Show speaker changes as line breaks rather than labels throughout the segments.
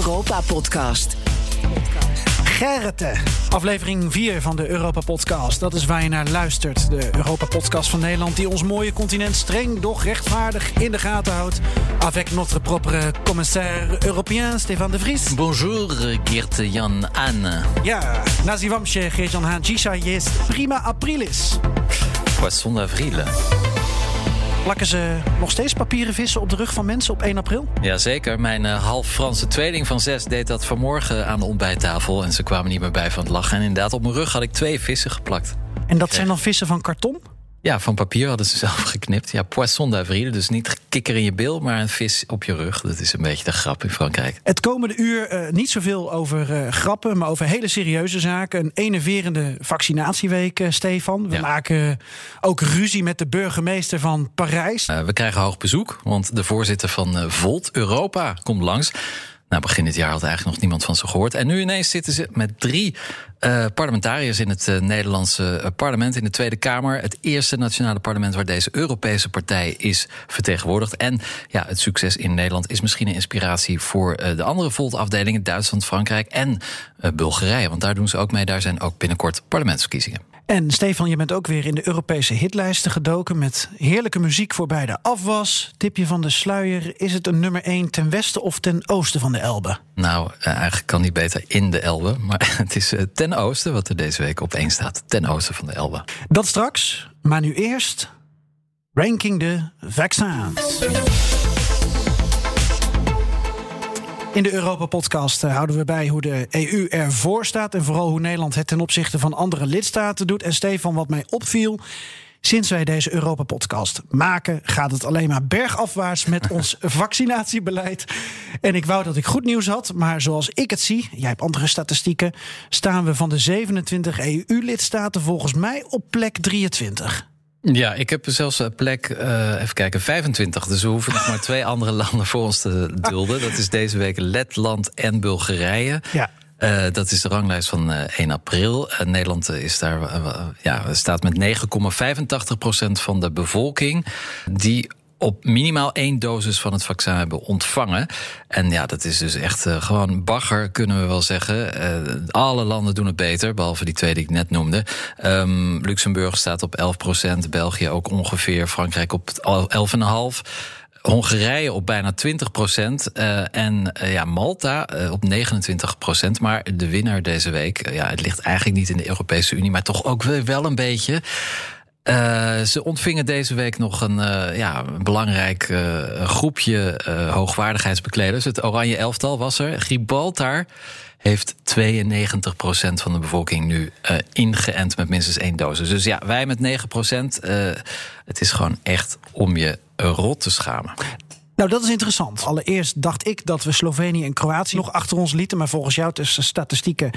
Europa-podcast.
Gerrite, aflevering 4 van de Europa-podcast. Dat is waar je naar luistert. De Europa-podcast van Nederland die ons mooie continent streng, doch rechtvaardig in de gaten houdt. Avec notre propre commissaire européen, Stefan de Vries.
Bonjour, Geert Jan Anne.
Ja, nazivamsje Geert-Jan Haan, Gisha jest prima aprilis.
Poisson d'avril.
Plakken ze nog steeds papieren vissen op de rug van mensen op 1 april?
Jazeker, mijn uh, half Franse tweeling van zes deed dat vanmorgen aan de ontbijttafel. En ze kwamen niet meer bij van het lachen. En inderdaad, op mijn rug had ik twee vissen geplakt.
En dat zijn dan vissen van karton?
Ja, van papier hadden ze zelf geknipt. Ja, poisson d'avril. Dus niet kikker in je bil, maar een vis op je rug. Dat is een beetje de grap in Frankrijk.
Het komende uur uh, niet zoveel over uh, grappen, maar over hele serieuze zaken. Een enerverende vaccinatieweek, uh, Stefan. We ja. maken ook ruzie met de burgemeester van Parijs.
we krijgen hoog bezoek, want de voorzitter van Volt Europa komt langs. Nou, begin dit jaar had eigenlijk nog niemand van ze gehoord. En nu ineens zitten ze met drie uh, parlementariërs in het uh, Nederlandse parlement, in de Tweede Kamer. Het eerste nationale parlement waar deze Europese partij is vertegenwoordigd. En ja, het succes in Nederland is misschien een inspiratie voor uh, de andere Volt-afdelingen, Duitsland, Frankrijk en Bulgarije. Want daar doen ze ook mee. Daar zijn ook binnenkort parlementsverkiezingen.
En Stefan, je bent ook weer in de Europese hitlijsten gedoken met heerlijke muziek voor bij de afwas. Tipje van de sluier. Is het een nummer 1 ten westen of ten oosten van de Elbe?
Nou, eigenlijk kan niet beter in de Elbe. Maar het is ten oosten wat er deze week op één staat. Ten oosten van de Elbe.
Dat straks. Maar nu eerst Ranking de Vaccins. In de Europa-podcast houden we bij hoe de EU ervoor staat... en vooral hoe Nederland het ten opzichte van andere lidstaten doet. En Stefan, wat mij opviel... Sinds wij deze Europa-podcast maken, gaat het alleen maar bergafwaarts met ons vaccinatiebeleid. En ik wou dat ik goed nieuws had, maar zoals ik het zie, jij hebt andere statistieken, staan we van de 27 EU-lidstaten volgens mij op plek 23.
Ja, ik heb zelfs plek, uh, even kijken, 25. Dus we hoeven nog maar twee andere landen voor ons te dulden. Dat is deze week Letland en Bulgarije.
Ja.
Uh, dat is de ranglijst van uh, 1 april. Uh, Nederland is daar, ja, staat met 9,85% van de bevolking. Die op minimaal één dosis van het vaccin hebben ontvangen. En ja, dat is dus echt uh, gewoon bagger, kunnen we wel zeggen. Uh, alle landen doen het beter, behalve die twee die ik net noemde. Um, Luxemburg staat op 11 procent, België ook ongeveer, Frankrijk op 11,5 Hongarije op bijna 20 procent. Uh, en ja, Malta op 29 procent. Maar de winnaar deze week, ja, het ligt eigenlijk niet in de Europese Unie, maar toch ook wel een beetje. Uh, ze ontvingen deze week nog een, uh, ja, een belangrijk uh, groepje hoogwaardigheidsbekleders. Het Oranje Elftal was er. Gibraltar heeft 92% van de bevolking nu ingeënt met minstens één dosis. Dus ja, wij met 9%. het is gewoon echt om je rot te schamen.
Nou, dat is interessant. Allereerst dacht ik dat we Slovenië en Kroatië nog achter ons lieten. Maar volgens jou, tussen statistieken.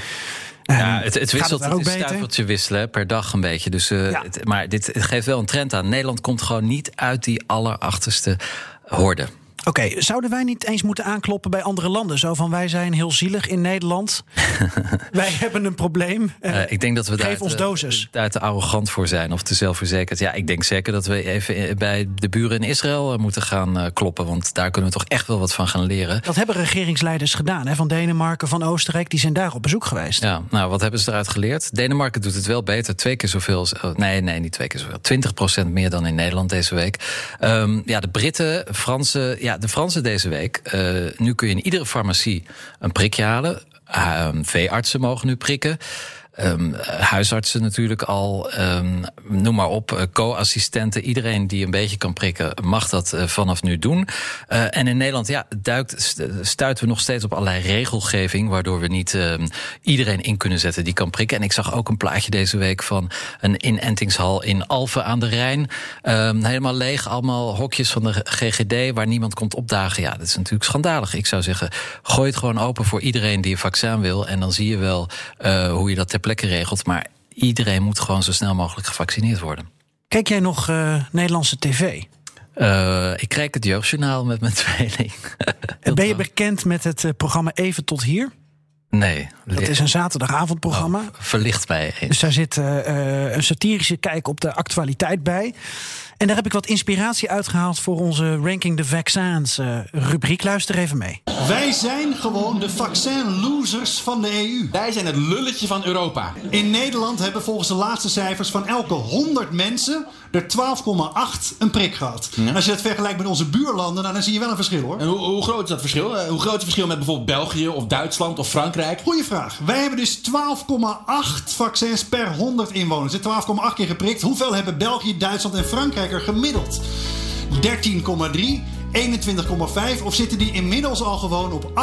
Ja, het, het wisselt, het, het is stuiveltje wisselen per dag een beetje. Dus, uh, ja. het, maar dit het geeft wel een trend aan. Nederland komt gewoon niet uit die allerachterste horde.
Oké, okay, zouden wij niet eens moeten aankloppen bij andere landen? Zo van wij zijn heel zielig in Nederland. wij hebben een probleem.
Uh, ik denk dat we
daar, ons dosis.
daar te arrogant voor zijn of te zelfverzekerd. Ja, ik denk zeker dat we even bij de buren in Israël moeten gaan kloppen. Want daar kunnen we toch echt wel wat van gaan leren.
Dat hebben regeringsleiders gedaan. Hè? Van Denemarken, van Oostenrijk. Die zijn daar op bezoek geweest.
Ja, nou, wat hebben ze eruit geleerd? Denemarken doet het wel beter. Twee keer zoveel. Nee, nee, niet twee keer zoveel. 20 procent meer dan in Nederland deze week. Um, ja, de Britten, Fransen. Ja, de Fransen deze week. Uh, nu kun je in iedere farmacie een prikje halen. Uh, veeartsen mogen nu prikken. Um, huisartsen natuurlijk al, um, noem maar op, uh, co-assistenten. Iedereen die een beetje kan prikken, mag dat uh, vanaf nu doen. Uh, en in Nederland ja, duikt, stuiten we nog steeds op allerlei regelgeving... waardoor we niet um, iedereen in kunnen zetten die kan prikken. En ik zag ook een plaatje deze week van een inentingshal in Alphen aan de Rijn. helemaal leeg, allemaal hokjes van de GGD waar niemand komt opdagen. Ja, dat is natuurlijk schandalig. Ik zou zeggen, gooi het gewoon open voor iedereen die een vaccin wil... en dan zie je wel hoe je dat ter plekke regelt. Maar iedereen moet gewoon zo snel mogelijk gevaccineerd worden.
Kijk jij nog uh, Nederlandse tv?
Uh, ik kijk het jeugdjournaal met mijn tweeling.
En ben je bekend met het uh, programma Even tot hier?
Nee.
Dat is een zaterdagavondprogramma. Oh,
verlicht mij eens.
Dus daar zit uh, een satirische kijk op de actualiteit bij. En daar heb ik wat inspiratie uitgehaald voor onze Ranking the Vaccins uh, rubriek. Luister even mee.
Wij zijn gewoon de vaccin-losers van de EU.
Wij zijn het lulletje van Europa.
In Nederland hebben volgens de laatste cijfers van elke 100 mensen er 12,8 een prik gehad. Als je dat vergelijkt met onze buurlanden, nou, dan zie je wel een verschil hoor.
En hoe, hoe groot is dat verschil? Eh, Hoe groot is het verschil met bijvoorbeeld België of Duitsland of Frankrijk?
Goeie vraag. Wij hebben dus 12,8 vaccins per 100 inwoners. 12,8 keer geprikt. Hoeveel hebben België, Duitsland en Frankrijk er gemiddeld? 13,3. 21,5 of zitten die inmiddels al gewoon op 38,6?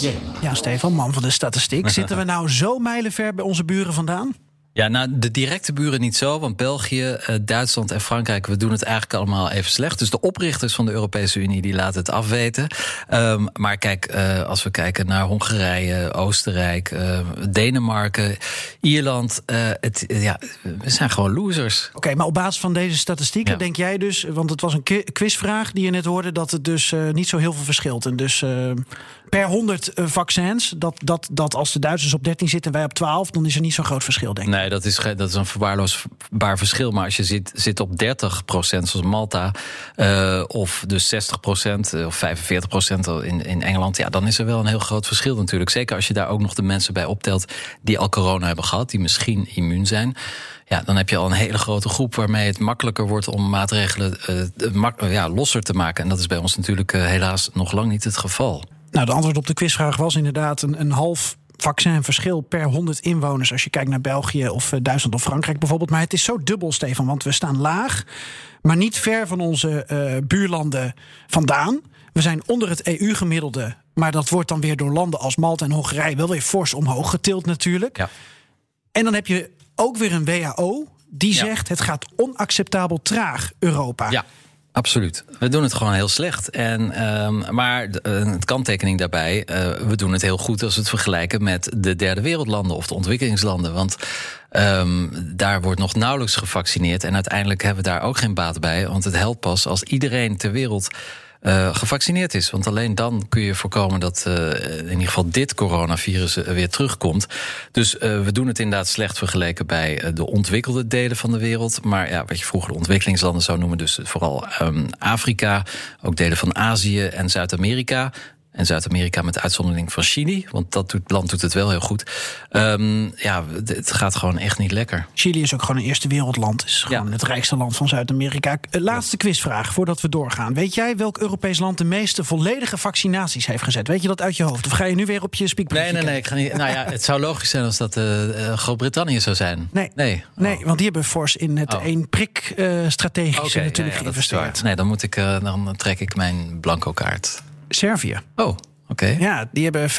Ja.
Ja, Stefan, man van de statistiek. Zitten we nou zo mijlenver bij onze buren vandaan?
Ja, nou, de directe buren niet zo, want België, eh, Duitsland en Frankrijk, we doen het eigenlijk allemaal even slecht. Dus de oprichters van de Europese Unie, die laten het afweten. Ehm, maar kijk, eh, als we kijken naar Hongarije, Oostenrijk, eh, Denemarken, Ierland, het, ja, we zijn gewoon losers.
Oké, maar op basis van deze statistieken
Ja.
denk jij dus, want het was een qui- quizvraag die je net hoorde, dat het dus niet zo heel veel verschilt. En dus per 100 eh, vaccins, dat, dat, dat als de Duitsers op 13 zitten en wij op 12, dan is er niet zo'n groot verschil, denk ik.
Nee, dat is, dat is een verwaarloosbaar verschil. Maar als je zit, zit op 30% zoals Malta, eh, of dus 60% of 45% in, in Engeland, ja, dan is er wel een heel groot verschil natuurlijk. Zeker als je daar ook nog de mensen bij optelt die al corona hebben gehad, die misschien immuun zijn. Ja, dan heb je al een hele grote groep waarmee het makkelijker wordt om maatregelen eh, ja, losser te maken. En dat is bij ons natuurlijk eh, helaas nog lang niet het geval.
Nou, de antwoord op de quizvraag was inderdaad een, een half vaccinverschil per 100 inwoners. Als je kijkt naar België of eh, Duitsland of Frankrijk bijvoorbeeld. Maar het is zo dubbel, Stefan, want we staan laag, maar niet ver van onze eh, buurlanden vandaan. We zijn onder het EU-gemiddelde, maar dat wordt dan weer door landen als Malta en Hongarije wel weer fors omhoog getild natuurlijk.
Ja.
En dan heb je ook weer een WHO die
Ja.
zegt het gaat onacceptabel traag, Europa.
Ja, absoluut. We doen het gewoon heel slecht. En, ehm, maar eh, het kanttekening daarbij, eh, we doen het heel goed als we het vergelijken met de derde wereldlanden of de ontwikkelingslanden. Want ehm, daar wordt nog nauwelijks gevaccineerd. En uiteindelijk hebben we daar ook geen baat bij. Want het helpt pas als iedereen ter wereld. Eh, gevaccineerd is. Want alleen dan kun je voorkomen dat eh, in ieder geval dit coronavirus eh, weer terugkomt. Dus we doen het inderdaad slecht vergeleken bij de ontwikkelde delen van de wereld. Maar ja, wat je vroeger de ontwikkelingslanden zou noemen, dus vooral ehm, Afrika, ook delen van Azië en Zuid-Amerika. En Zuid-Amerika met uitzondering van Chili, want dat doet, land doet het wel heel goed. Ehm, ja, het gaat gewoon echt niet lekker.
Chili is ook gewoon een eerste wereldland. Is gewoon
Ja.
het rijkste land van Zuid-Amerika. Eh, Laatste quizvraag voordat we doorgaan. Weet jij welk Europees land de meeste volledige vaccinaties heeft gezet? Weet je dat uit je hoofd? Of ga je nu weer op je
Nee,
speakbriefje
nee, nee.
kijken?
Ik ga niet, nou ja, het zou logisch zijn als dat eh, eh, Groot-Brittannië zou zijn.
Nee.
Nee,
Nee, want die hebben fors in het
Oh.
één prik strategische
Oké,
natuurlijk
ja,
geïnvesteerd.
Nee, dan moet ik, dan trek ik mijn blanco kaart.
Servië.
Oh, oké.
Ja, die hebben 15%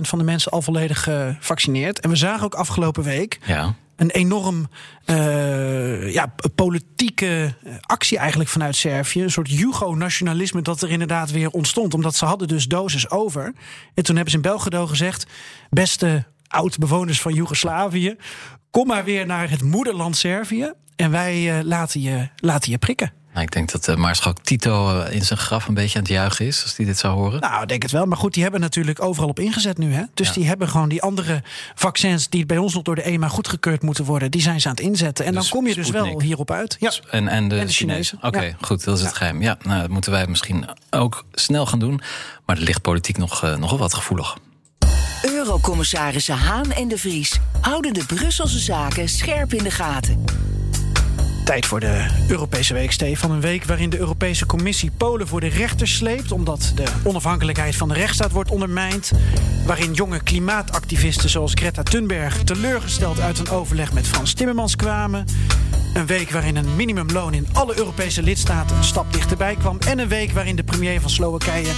van de mensen al volledig gevaccineerd. En we zagen ook afgelopen week
Ja.
een enorm eh, ja, politieke actie eigenlijk vanuit Servië. Een soort Jugo-nationalisme dat er inderdaad weer ontstond. Omdat ze hadden dus doses over. En toen hebben ze in Belgrado gezegd... beste oud-bewoners van Joegoslavië... kom maar weer naar het moederland Servië... en wij eh, laten, je, laten je prikken.
Nou, ik denk dat uh, Maarschalk Tito uh, in zijn graf een beetje aan het juichen is, als hij dit zou horen.
Nou, ik denk het wel. Maar goed, die hebben natuurlijk overal op ingezet nu. Hè? Dus ja. die hebben gewoon die andere vaccins die bij ons nog door de EMA goedgekeurd moeten worden, die zijn ze aan het inzetten. En dus dan kom je dus wel hierop uit.
Ja. En, en de, en de Chinezen. Oké, okay, ja. goed, dat is het geheim. Ja, nou, dat moeten wij misschien ook snel gaan doen. Maar er ligt politiek nog, uh, nogal wat gevoelig.
Eurocommissarissen Haan en de Vries houden de Brusselse zaken scherp in de gaten.
Tijd voor de Europese Week, Stefan. Een week waarin de Europese Commissie Polen voor de rechter sleept... omdat de onafhankelijkheid van de rechtsstaat wordt ondermijnd. Waarin jonge klimaatactivisten zoals Greta Thunberg... teleurgesteld uit een overleg met Frans Timmermans kwamen. Een week waarin een minimumloon in alle Europese lidstaten een stap dichterbij kwam. En een week waarin de premier van Slowakije...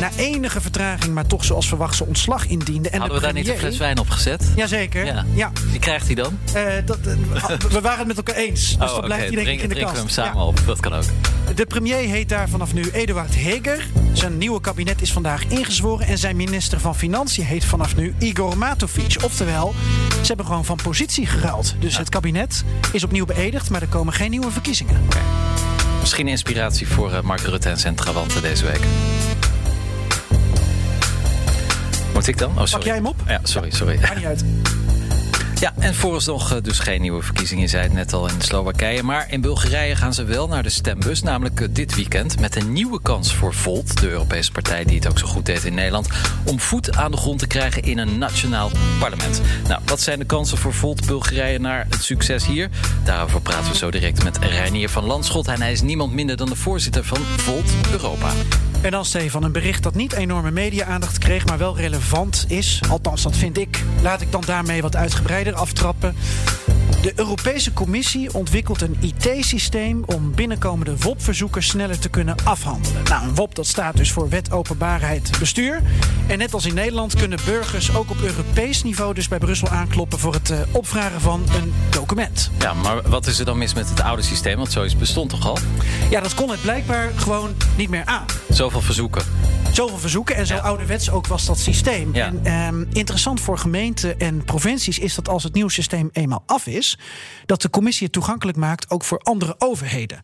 na enige vertraging, maar toch zoals verwacht zijn ontslag indiende. En
Hadden
de
we
premier...
daar niet een fles wijn op gezet?
Jazeker. Ja. ja.
Wie krijgt hij dan?
Uh, dat, uh, we waren het met elkaar eens. Dus
oh,
dat blijft
okay.
hij denk ik in de
Drinken
kast.
we hem samen ja. op, dat kan ook.
De premier heet daar vanaf nu Eduard Heger. Zijn nieuwe kabinet is vandaag ingezworen. En zijn minister van Financiën heet vanaf nu Igor Matovic. Oftewel, ze hebben gewoon van positie geruild. Dus ja. het kabinet is opnieuw beëdigd, maar er komen geen nieuwe verkiezingen.
Okay. Misschien inspiratie voor uh, Mark Rutte en zijn trawanten deze week. Moet ik dan? Oh, sorry.
Pak jij hem op?
Ja, sorry, sorry.
Maakt niet uit.
Ja, en vooralsnog eh, dus geen nieuwe verkiezingen. Zei het net al in Slowakije. Maar in Bulgarije gaan ze wel naar de stembus. Namelijk eh, dit weekend. Met een nieuwe kans voor Volt, de Europese partij die het ook zo goed deed in Nederland. Om voet aan de grond te krijgen in een nationaal parlement. Nou, wat zijn de kansen voor Volt Bulgarije naar het succes hier? Daarover praten we zo direct met Reinier van Landschot. En hij is niemand minder dan de voorzitter van Volt Europa.
En dan Stefan, een bericht dat niet enorme media-aandacht kreeg, maar wel relevant is. Althans, dat vind ik. Laat ik dan daarmee wat uitgebreider aftrappen. De Europese Commissie ontwikkelt een IT-systeem om binnenkomende WOP-verzoeken sneller te kunnen afhandelen. Nou, een WOP dat staat dus voor Wet Openbaarheid Bestuur. En net als in Nederland kunnen burgers ook op Europees niveau dus bij Brussel aankloppen voor het uh, opvragen van een document.
Ja, maar wat is er dan mis met het oude systeem? Want zoiets bestond toch al?
Ja, dat kon het blijkbaar gewoon niet meer aan.
Zoveel verzoeken.
Zoveel verzoeken en zo ja. ouderwets ook was dat systeem. Ja. En um, interessant voor gemeenten en provincies is dat als het nieuwe systeem eenmaal af is, dat de commissie het toegankelijk maakt ook voor andere overheden.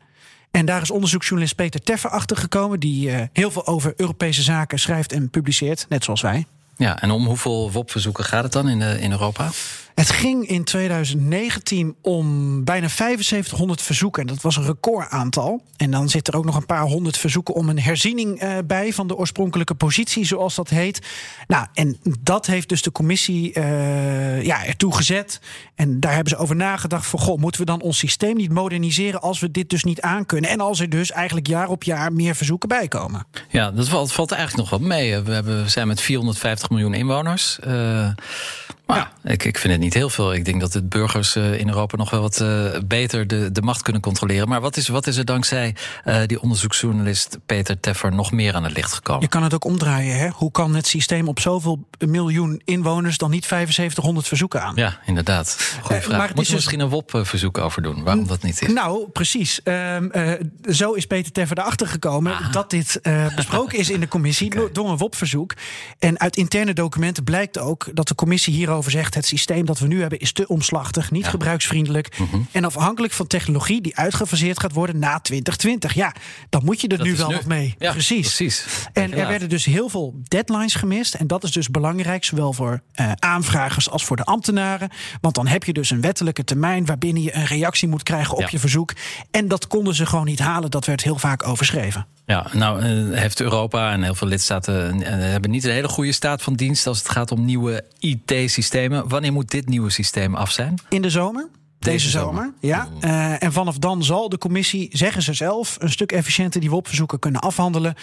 En daar is onderzoeksjournalist Peter Teffer achter gekomen, die uh, heel veel over Europese zaken schrijft en publiceert, net zoals wij.
Ja, en om hoeveel WOP-verzoeken gaat het dan in, de, in Europa?
Het ging in 2019 om bijna 7500 verzoeken. En dat was een recordaantal. En dan zit er ook nog een paar honderd verzoeken om een herziening uh, bij van de oorspronkelijke positie, zoals dat heet. Nou, en dat heeft dus de commissie uh, ja, ertoe gezet. En daar hebben ze over nagedacht: van goh, moeten we dan ons systeem niet moderniseren als we dit dus niet aankunnen? En als er dus eigenlijk jaar op jaar meer verzoeken bij komen.
Ja, dat valt, valt eigenlijk nog wel mee. We, hebben, we zijn met 450 miljoen inwoners. Uh, maar ja. ik, ik vind het niet heel veel. Ik denk dat de burgers uh, in Europa nog wel wat uh, beter de, de macht kunnen controleren. Maar wat is, wat is er dankzij uh, die onderzoeksjournalist Peter Teffer nog meer aan het licht gekomen?
Je kan het ook omdraaien. Hè? Hoe kan het systeem op zoveel miljoen inwoners dan niet 7500 verzoeken aan?
Ja, inderdaad. Goeie vraag. Moeten we misschien een WOP-verzoek over doen? Waarom dat niet is?
Nou, precies. zo is Peter Teffer erachter gekomen ah. dat dit besproken is in de commissie okay. door een WOP-verzoek. En uit interne documenten blijkt ook dat de commissie hier over zegt: het systeem dat we nu hebben is te omslachtig, niet ja. gebruiksvriendelijk. Mm -hmm. En afhankelijk van technologie die uitgefaseerd gaat worden na 2020. Ja, dan moet je er dat nu wel nog mee.
Ja,
precies.
precies.
En er werden dus heel veel deadlines gemist. En dat is dus belangrijk, zowel voor uh, aanvragers als voor de ambtenaren. Want dan heb je dus een wettelijke termijn waarbinnen je een reactie moet krijgen op ja. je verzoek. En dat konden ze gewoon niet halen. Dat werd heel vaak overschreven.
Ja, nou uh, heeft Europa en heel veel lidstaten uh, hebben niet een hele goede staat van dienst als het gaat om nieuwe IT-systemen. Wanneer moet dit nieuwe systeem af zijn?
In de zomer. Deze, Deze zomer. zomer. Ja. Uh, en vanaf dan zal de commissie, zeggen ze zelf, een stuk efficiënter die WOP-verzoeken kunnen afhandelen.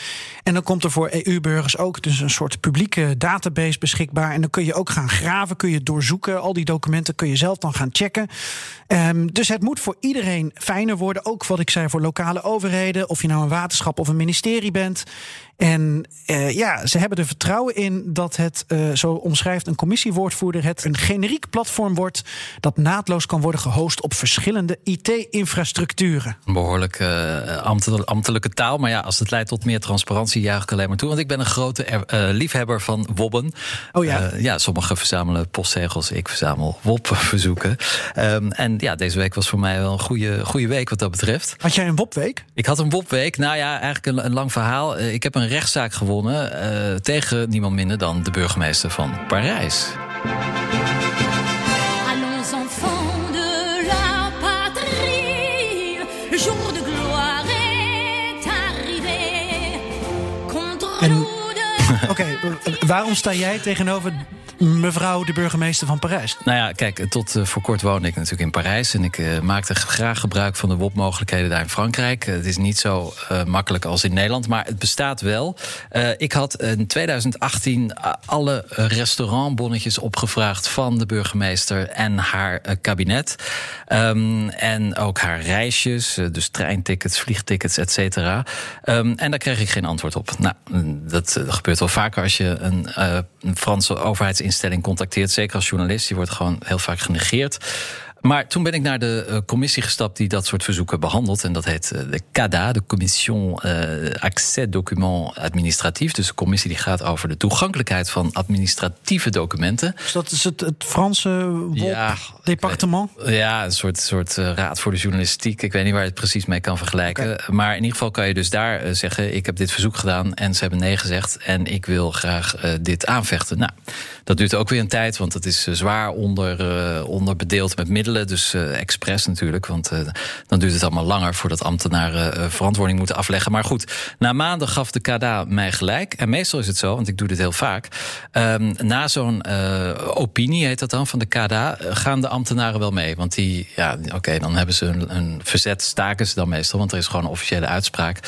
En dan komt er voor EU-burgers ook dus een soort publieke database beschikbaar. En dan kun je ook gaan graven, kun je doorzoeken. Al die documenten kun je zelf dan gaan checken. Um, dus het moet voor iedereen fijner worden. Ook wat ik zei voor lokale overheden. Of je nou een waterschap of een ministerie bent. En uh, ja, ze hebben er vertrouwen in dat het, uh, zo omschrijft een commissiewoordvoerder, het een generiek platform wordt dat naadloos kan worden gehost op verschillende IT-infrastructuren.
Behoorlijk uh, ambtelijke taal, maar ja, als het leidt tot meer transparantie, juich ik alleen maar toe. Want ik ben een grote er, liefhebber van Wobben.
Oh ja.
ja, sommigen verzamelen postzegels, ik verzamel WOP-verzoeken. Um, en ja, deze week was voor mij wel een goede, goede week wat dat betreft.
Had jij een WOP-week?
Ik had een WOP-week. Nou ja, eigenlijk een, een lang verhaal. Ik heb een rechtszaak gewonnen uh, tegen niemand minder dan de burgemeester van Parijs. Allons enfants de la patrie, le jour de gloire est arrivé.
Contre en, Oké, okay, waarom sta jij tegenover mevrouw de burgemeester van Parijs?
Nou ja, kijk, tot uh, voor kort woonde ik natuurlijk in Parijs. En ik uh, maakte graag gebruik van de WOP-mogelijkheden daar in Frankrijk. Uh, het is niet zo makkelijk als in Nederland, maar het bestaat wel. ik had in 2018 alle restaurantbonnetjes opgevraagd van de burgemeester en haar kabinet. Um, en ook haar reisjes, dus treintickets, vliegtickets, et cetera. Um, en daar kreeg ik geen antwoord op. Nou, dat gebeurt wel vaker als je een, een Franse overheidsinstelling instelling contacteert, zeker als journalist, die wordt gewoon heel vaak genegeerd. Maar toen ben ik naar de uh, commissie gestapt die dat soort verzoeken behandelt. En dat heet uh, de CADA, de Commission uh, Accès Document Administratief. Dus de commissie die gaat over de toegankelijkheid van administratieve documenten.
Dus dat is het, het Franse ja, departement?
Ja, een soort, soort raad voor de journalistiek. Ik weet niet waar je het precies mee kan vergelijken. Okay. Maar in ieder geval kan je dus daar zeggen: ik heb dit verzoek gedaan en ze hebben nee gezegd. En ik wil graag dit aanvechten. Nou, dat duurt ook weer een tijd, want het is zwaar onder, onderbedeeld met middelen. Dus uh, expres natuurlijk, want uh, dan duurt het allemaal langer voordat ambtenaren uh, verantwoording moeten afleggen. Maar goed, na maanden gaf de KDA mij gelijk. En meestal is het zo, want ik doe dit heel vaak. Um, na zo'n opinie, heet dat dan, van de KDA, gaan de ambtenaren wel mee. Want die, ja, oké, dan hebben ze een, een verzet, staken ze dan meestal, want er is gewoon een officiële uitspraak.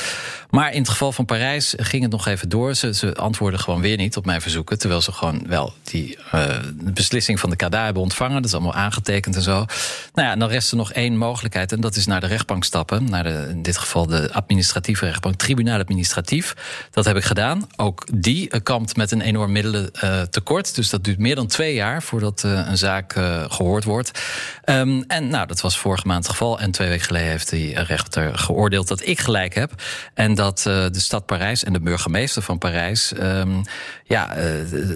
Maar in het geval van Parijs ging het nog even door. Ze, ze antwoorden gewoon weer niet op mijn verzoeken. Terwijl ze gewoon wel die beslissing van de KDA hebben ontvangen. Dat is allemaal aangetekend en zo. Nou ja, dan rest er nog één mogelijkheid. En dat is naar de rechtbank stappen. Naar de, in dit geval de administratieve rechtbank. Tribunaal administratief. Dat heb ik gedaan. Ook die kampt met een enorm middelentekort. Dus dat duurt meer dan twee jaar voordat uh, een zaak gehoord wordt. Um, en nou, dat was vorige maand het geval. En twee weken geleden heeft die rechter geoordeeld dat ik gelijk heb. En dat de stad Parijs en de burgemeester van Parijs um, ja,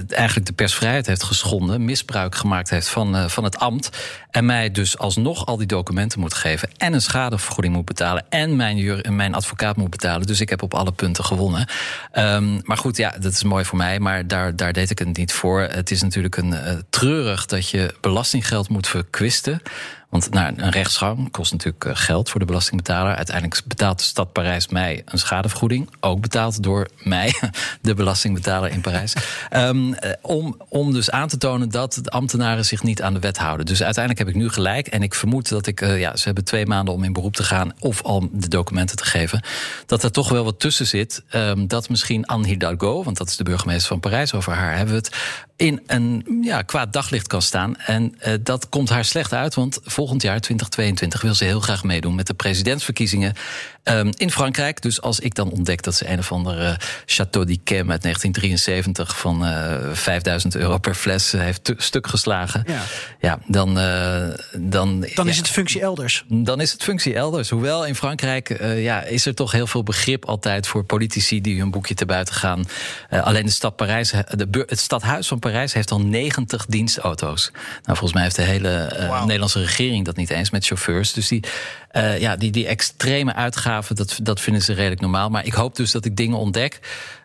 eigenlijk de persvrijheid heeft geschonden, misbruik gemaakt heeft van, van het ambt. En mij dus alsnog al die documenten moet geven. En een schadevergoeding moet betalen. En mijn, mijn advocaat moet betalen. Dus ik heb op alle punten gewonnen. Um, maar goed, ja, dat is mooi voor mij. Maar daar, daar deed ik het niet voor. Het is natuurlijk een treurig dat je belastinggeld moet verkwisten. Want nou, een rechtsgang kost natuurlijk geld voor de belastingbetaler. Uiteindelijk betaalt de stad Parijs mij een schadevergoeding. Ook betaald door mij, de belastingbetaler in Parijs. um, om, om dus aan te tonen dat de ambtenaren zich niet aan de wet houden. Dus uiteindelijk heb ik nu gelijk. En ik vermoed dat ik, uh, ja, ze hebben twee maanden om in beroep te gaan. of al de documenten te geven. Dat er toch wel wat tussen zit. Um, dat misschien Anne Hidalgo, want dat is de burgemeester van Parijs, over haar hebben we het in een ja, kwaad daglicht kan staan. En uh, dat komt haar slecht uit, want volgend jaar, 2022, wil ze heel graag meedoen met de presidentsverkiezingen um, in Frankrijk. Dus als ik dan ontdek dat ze een of andere Château d'Yquem uit 1973 van uh, 5000 euro per fles heeft stuk geslagen, ja, ja dan. Uh, dan
dan
ja,
is het functie elders.
Dan is het functie elders. Hoewel in Frankrijk ja, is er toch heel veel begrip altijd voor politici die hun boekje te buiten gaan. Alleen de stad Parijs, de, het stadhuis van Parijs heeft al 90 dienstauto's. Nou, volgens mij heeft de hele uh, wow. Nederlandse regering dat niet eens met chauffeurs. Dus die, uh, ja, die, die extreme uitgaven, dat, dat vinden ze redelijk normaal. Maar ik hoop dus dat ik dingen ontdek.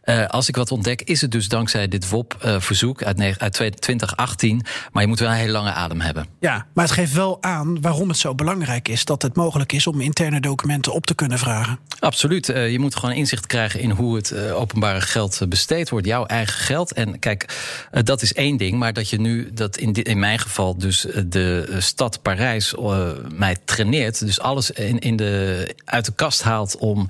Uh, als ik wat ontdek, is het dus dankzij dit WOP-verzoek uit, uit 2018. Maar je moet wel een hele lange adem hebben.
Ja, maar het geeft wel aan waarom het zo belangrijk is dat het mogelijk is om interne documenten op te kunnen vragen.
Absoluut. Uh, je moet gewoon inzicht krijgen in hoe het openbare geld besteed wordt. Jouw eigen geld. En kijk, dat is één ding. Maar dat je nu, dat in, in mijn geval, dus de stad Parijs mij traineert. Dus alles in, in de, uit de kast haalt om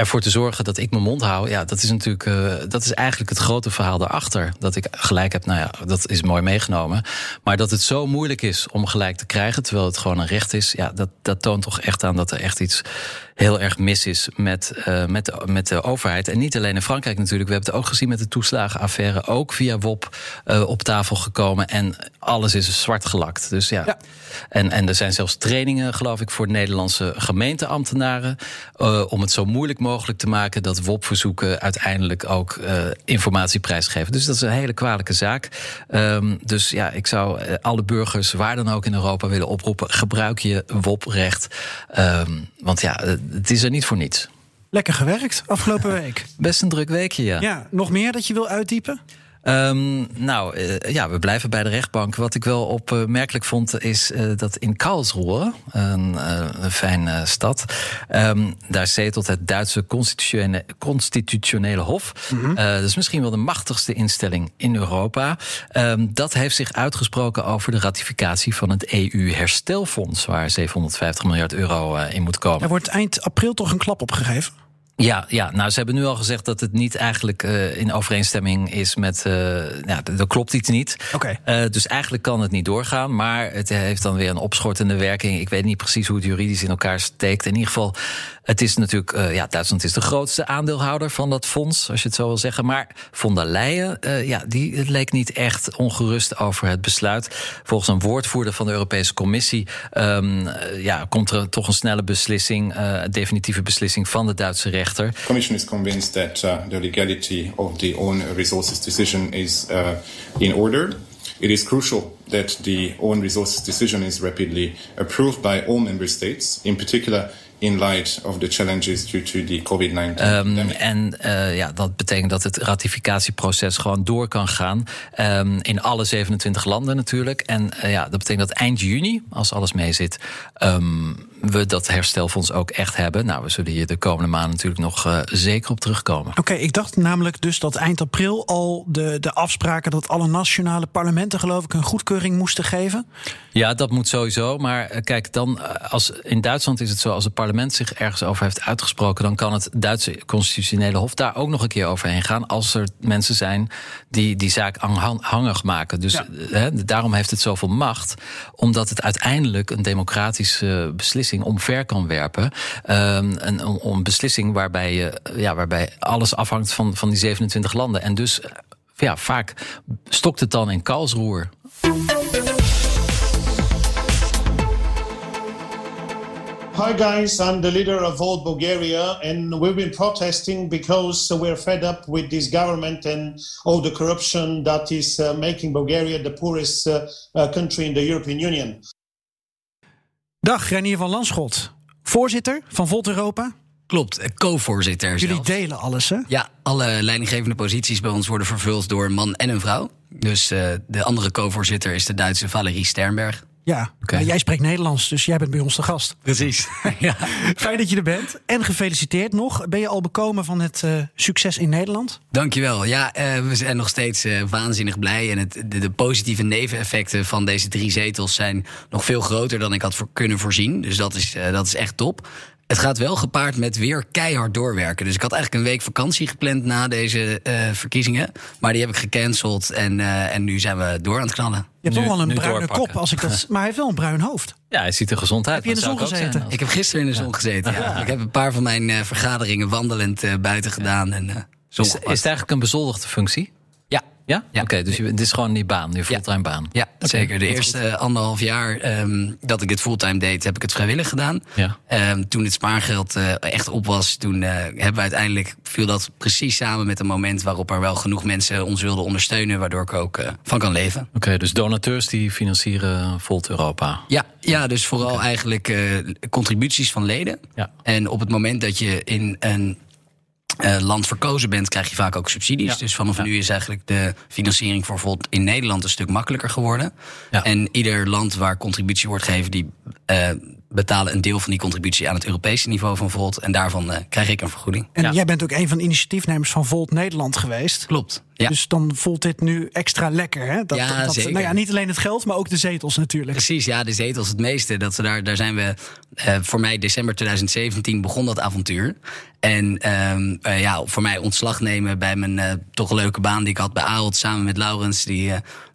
ervoor te zorgen dat ik mijn mond hou. Ja, dat is natuurlijk uh, dat is eigenlijk het grote verhaal daarachter. Dat ik gelijk heb, nou ja, dat is mooi meegenomen. Maar dat het zo moeilijk is om gelijk te krijgen, terwijl het gewoon een recht is, ja, dat, dat toont toch echt aan dat er echt iets heel erg mis is met, uh, met, de, met de overheid. En niet alleen in Frankrijk natuurlijk. We hebben het ook gezien met de toeslagenaffaire. Ook via WOP uh, op tafel gekomen. En alles is zwart gelakt. Dus ja. ja. En, en er zijn zelfs trainingen, geloof ik, voor Nederlandse gemeenteambtenaren. Uh, om het zo moeilijk mogelijk te maken dat WOP-verzoeken uiteindelijk ook uh, informatie prijsgeven. Dus dat is een hele kwalijke zaak. Um, dus ja, ik zou alle burgers, waar dan ook in Europa, willen oproepen: gebruik je WOP-recht. Um, want ja, het is er niet voor niets.
Lekker gewerkt afgelopen week.
Best een druk weekje, ja.
Ja, nog meer dat je wil uitdiepen?
Um, nou, uh, ja, we blijven bij de rechtbank. Wat ik wel opmerkelijk vond, is uh, dat in Karlsruhe, een, een fijne stad, um, daar zetelt het Duitse constitutionele, constitutionele Hof. Mm -hmm. dat is misschien wel de machtigste instelling in Europa. Um, dat heeft zich uitgesproken over de ratificatie van het EU-herstelfonds, waar 750 miljard euro in moet komen.
Er wordt eind april toch een klap opgegeven?
Ja, ja, nou, ze hebben nu al gezegd dat het niet eigenlijk uh, in overeenstemming is met. Uh, ja, dat klopt iets niet.
Okay.
Uh, dus eigenlijk kan het niet doorgaan. Maar het heeft dan weer een opschortende werking. Ik weet niet precies hoe het juridisch in elkaar steekt. In ieder geval Het is natuurlijk, uh, ja, Duitsland is de grootste aandeelhouder van dat fonds, als je het zo wil zeggen. Maar von der Leyen, uh, ja, die leek niet echt ongerust over het besluit. Volgens een woordvoerder van de Europese Commissie um, ja, komt er toch een snelle beslissing, definitieve beslissing van de Duitse rechter.
The Commission is convinced that the legality of the own resources decision is in order. It is crucial that the own resources decision is rapidly approved by all member states, in particular in light of the challenges due to the COVID-19
um, En uh, ja, dat betekent dat het ratificatieproces gewoon door kan gaan. Um, in alle 27 landen natuurlijk. En uh, ja, dat betekent dat eind juni, als alles mee zit, um, we dat herstelfonds ook echt hebben. Nou, we zullen hier de komende maanden natuurlijk nog uh, zeker op terugkomen.
Oké, okay, ik dacht namelijk dus dat eind april al de, de afspraken dat alle nationale parlementen, geloof ik, een goedkeuring moesten geven.
Ja, dat moet sowieso. Maar kijk, dan als in Duitsland is het zo, als het parlement zich ergens over heeft uitgesproken, dan kan het Duitse constitutionele hof daar ook nog een keer overheen gaan. Als er mensen zijn die die zaak hangig maken. Dus ja. daarom heeft het zoveel macht, omdat het uiteindelijk een democratische beslissing omver kan werpen. Um, een, een beslissing waarbij, je, ja, waarbij alles afhangt van, van die 27 landen. En dus ja, vaak stokt het dan in Karlsruhe.
Hi guys, I'm the leader of Volt Bulgaria, and we've been protesting because we're fed up with this government and all the corruption that is uh, making Bulgaria the poorest uh, uh, country in the European Union.
Dag, Renier van Landschot. Voorzitter van Volt Europa.
Klopt, co-voorzitter.
Jullie
zelfs.
delen alles, hè?
Ja, alle leidinggevende posities bij ons worden vervuld door een man en een vrouw. Dus uh, de andere co-voorzitter is de Duitse Valerie Sternberg.
Ja, okay. jij spreekt Nederlands, dus jij bent bij ons de gast.
Precies. ja.
Fijn dat je er bent. En gefeliciteerd nog. Ben je al bekomen van het uh, succes in Nederland?
Dankjewel. Ja, uh, we zijn nog steeds uh, waanzinnig blij. En het, de, de, positieve neveneffecten van deze drie zetels zijn nog veel groter dan ik had voor kunnen voorzien. Dus dat is, dat is echt top. Het gaat wel gepaard met weer keihard doorwerken. Dus ik had eigenlijk een week vakantie gepland na deze uh, verkiezingen. Maar die heb ik gecanceld en, uh, en nu zijn we door aan het knallen.
Je hebt toch wel een bruine kop, als ik dat, maar hij heeft wel een bruin hoofd.
Ja, hij ziet er gezond uit.
Heb je in de zon gezeten?
Ik heb gisteren in de zon ja. gezeten, ja. Ik heb een paar van mijn uh, vergaderingen wandelend buiten gedaan. En,
is, is het eigenlijk een bezoldigde functie?
Ja.
Ja? ja. Oké, okay, dus dit is gewoon die baan, je fulltime baan.
Ja, okay. zeker. De eerste uh, anderhalf jaar um, dat ik het fulltime deed, heb ik het vrijwillig gedaan.
Ja.
Um, toen het spaargeld uh, echt op was, toen uh, hebben we uiteindelijk, viel dat precies samen met een moment waarop er wel genoeg mensen ons wilden ondersteunen, waardoor ik ook van kan leven.
Oké, okay, dus donateurs die financieren Volt Europa?
Ja, ja dus vooral eigenlijk contributies van leden.
Ja.
En op het moment dat je in een uh, land verkozen bent, krijg je vaak ook subsidies.
Ja.
Dus vanaf
Ja.
nu is eigenlijk de financiering voor bijvoorbeeld in Nederland een stuk makkelijker geworden.
Ja.
En ieder land waar contributie wordt gegeven, die uh, betalen een deel van die contributie aan het Europese niveau van Volt. En daarvan uh, krijg ik een vergoeding.
En
Ja.
jij bent ook een van de initiatiefnemers van Volt Nederland geweest.
Klopt. Ja.
Dus dan voelt dit nu extra lekker, hè? Dat,
Ja,
dat,
zeker.
Nou ja, niet alleen het geld, maar ook de zetels natuurlijk.
Precies, ja, de zetels het meeste. Dat we daar, daar zijn we, uh, voor mij december 2017 begon dat avontuur. En um, uh, ja, voor mij ontslag nemen bij mijn uh, toch leuke baan die ik had bij Ahold samen met Laurens. Die,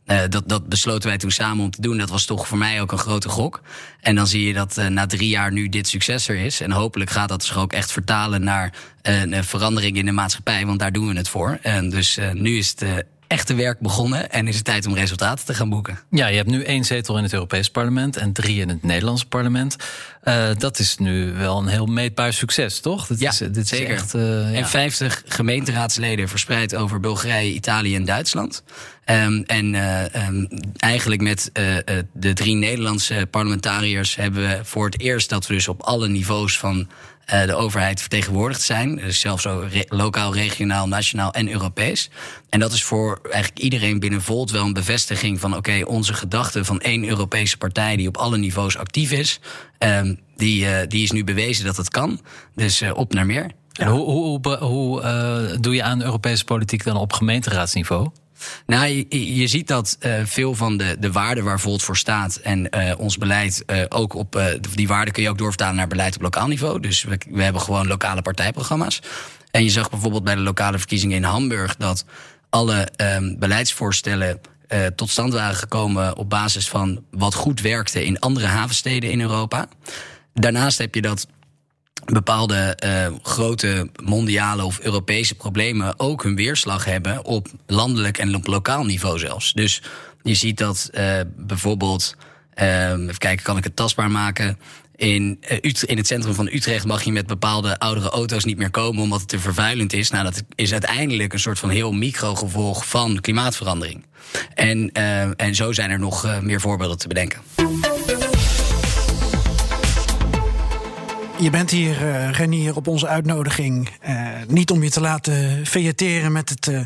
uh, dat, dat besloten wij toen samen om te doen. Dat was toch voor mij ook een grote gok. En dan zie je dat uh, na drie jaar nu dit succes er is. En hopelijk gaat dat zich ook echt vertalen naar een verandering in de maatschappij. Want daar doen we het voor. En dus nu is het echte werk begonnen. En is het tijd om resultaten te gaan boeken.
Ja, je hebt nu één zetel in het Europees parlement en drie in het Nederlands parlement. Uh, dat is nu wel een heel meetbaar succes, toch? Dat
Ja,
is, dit
zeker.
Is echt, uh, ja.
En 50 gemeenteraadsleden verspreid over Bulgarije, Italië en Duitsland. Um, en uh, um, eigenlijk met uh, de drie Nederlandse parlementariërs hebben we voor het eerst dat we dus op alle niveaus van de overheid vertegenwoordigd zijn. Dus zelfs zo lokaal, regionaal, nationaal en Europees. En dat is voor eigenlijk iedereen binnen Volt wel een bevestiging van... oké, onze gedachte van één Europese partij die op alle niveaus actief is... Um, die, uh, die is nu bewezen dat het kan. Dus uh, op naar meer.
En hoe hoe, hoe, doe je aan Europese politiek dan op gemeenteraadsniveau?
Nou, je, je ziet dat uh, veel van de, de waarden waar Volt voor staat en uh, ons beleid uh, ook op die waarden kun je ook doorvertalen naar beleid op lokaal niveau. Dus we, we hebben gewoon lokale partijprogramma's. En je zag bijvoorbeeld bij de lokale verkiezingen in Hamburg dat alle um, beleidsvoorstellen tot stand waren gekomen op basis van wat goed werkte in andere havensteden in Europa. Daarnaast heb je dat bepaalde eh, grote mondiale of Europese problemen ook hun weerslag hebben op landelijk en op lokaal niveau zelfs. Dus je ziet dat eh, bijvoorbeeld, eh, even kijken, kan ik het tastbaar maken? In, eh, in het centrum van Utrecht mag je met bepaalde oudere auto's niet meer komen omdat het te vervuilend is. Nou, dat is uiteindelijk een soort van heel microgevolg van klimaatverandering. En, en zo zijn er nog meer voorbeelden te bedenken.
Je bent hier, eh Renier, op onze uitnodiging. eh, niet om je te laten vegeteren met het eh,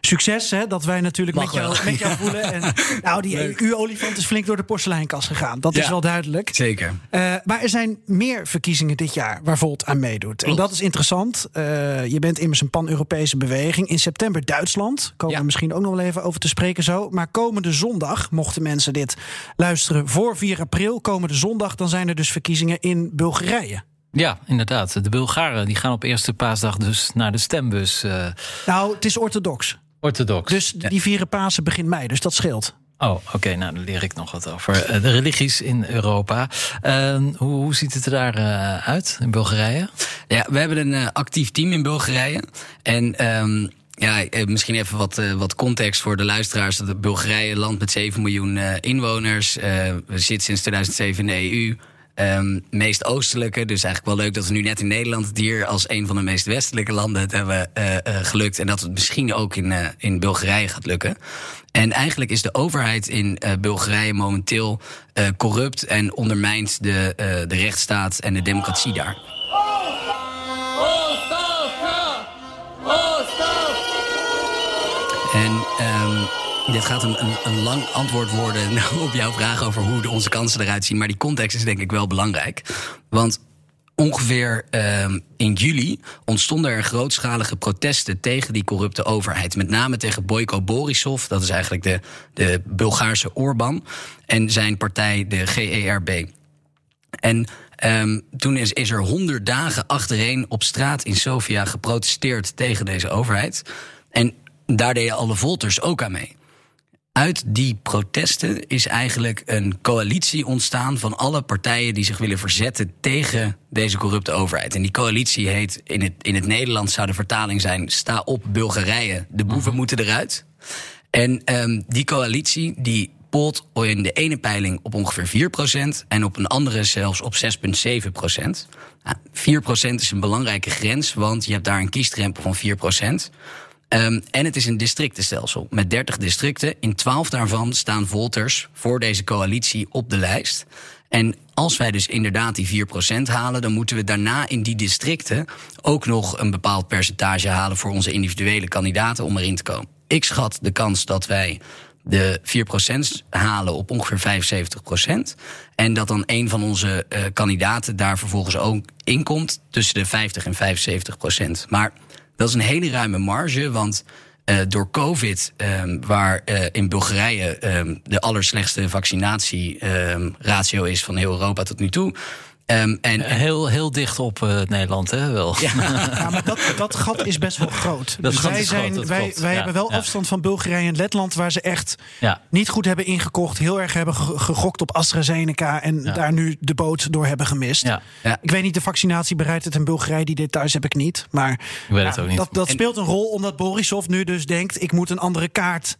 succes hè, dat wij natuurlijk
Mag
met jou,
wel.
met jou voelen. En, nou, die EU-olifant is flink door de porseleinkast gegaan. Dat is wel duidelijk.
Zeker.
Eh, maar er zijn meer verkiezingen dit jaar waar Volt aan meedoet. En dat is interessant. Eh, je bent immers een pan-Europese beweging. In september Duitsland. Komen
Ja.
we misschien ook nog wel even over te spreken zo. Maar komende zondag, mochten mensen dit luisteren voor 4 april... komende zondag, dan zijn er dus verkiezingen in Bulgarije.
Ja, inderdaad. De Bulgaren die gaan op eerste paasdag dus naar de stembus. eh,
Nou, het is orthodox.
Orthodox.
Dus die vieren Pasen begint mei, dus dat scheelt.
Oh, oké. nou, dan leer ik nog wat over eh, de religies in Europa. Eh, hoe, hoe ziet het er daar eh, uit in Bulgarije?
Ja, we hebben een eh, actief team in Bulgarije. En ehm, ja, misschien even wat, wat context voor de luisteraars. Dat Bulgarije, een land met 7 miljoen eh, inwoners. eh we zitten sinds 2007 in de EU. Ehm, meest oostelijke, dus eigenlijk wel leuk dat we nu net in Nederland het hier als een van de meest westelijke landen het hebben eh, eh, gelukt. En dat het misschien ook in, eh, in Bulgarije gaat lukken. En eigenlijk is de overheid in Bulgarije momenteel corrupt en ondermijnt de, de rechtsstaat en de democratie daar. En ehm, dit gaat een, een, een lang antwoord worden op jouw vraag over hoe de- onze kansen eruit zien. Maar die context is denk ik wel belangrijk. Want ongeveer ehm, in juli ontstonden er grootschalige protesten tegen die corrupte overheid. Met name tegen Boyko Borisov, dat is eigenlijk de, de Bulgaarse Orbán. En zijn partij, de GERB. En ehm, toen is, is er honderd dagen achtereen op straat in Sofia geprotesteerd tegen deze overheid. En daar deden alle volters ook aan mee. Uit die protesten is eigenlijk een coalitie ontstaan van alle partijen die zich willen verzetten tegen deze corrupte overheid. En die coalitie heet in het, in het Nederlands zou de vertaling zijn: Sta op Bulgarije, de boeven moeten eruit. En ehm, die coalitie die polt in de ene peiling op ongeveer 4% en op een andere zelfs op 6,7%. Nou, 4% is een belangrijke grens, want je hebt daar een kiesdrempel van 4%. Ehm, en het is een districtenstelsel met 30 districten. In 12 daarvan staan volters voor deze coalitie op de lijst. En als wij dus inderdaad die 4% halen, dan moeten we daarna in die districten ook nog een bepaald percentage halen voor onze individuele kandidaten om erin te komen. Ik schat de kans dat wij de 4% halen op ongeveer 75%. En dat dan een van onze eh, kandidaten daar vervolgens ook inkomt tussen de 50 en 75%. Maar dat is een hele ruime marge, want eh, door COVID, ehm, waar eh, in Bulgarije ehm, de allerslechtste vaccinatieratio is van heel Europa tot nu toe. Ehm, en, en
Heel, heel dicht op eh, Nederland, hè? Wel.
Ja, maar dat, dat gat is best wel groot.
Dat
dus
gat
wij,
is groot,
zijn,
dat
wij, wij
Ja,
hebben wel
ja.
afstand van Bulgarije en Letland, waar ze echt
Ja.
niet goed hebben ingekocht, heel erg hebben ge- gegokt op AstraZeneca en
Ja.
daar nu de boot door hebben gemist.
Ja.
Ja.
Ik weet niet de vaccinatiebereidheid in Bulgarije, die details heb ik niet. Maar
weet het ook niet.
dat, dat
En-
speelt een rol omdat Borisov nu dus denkt: ik moet een andere kaart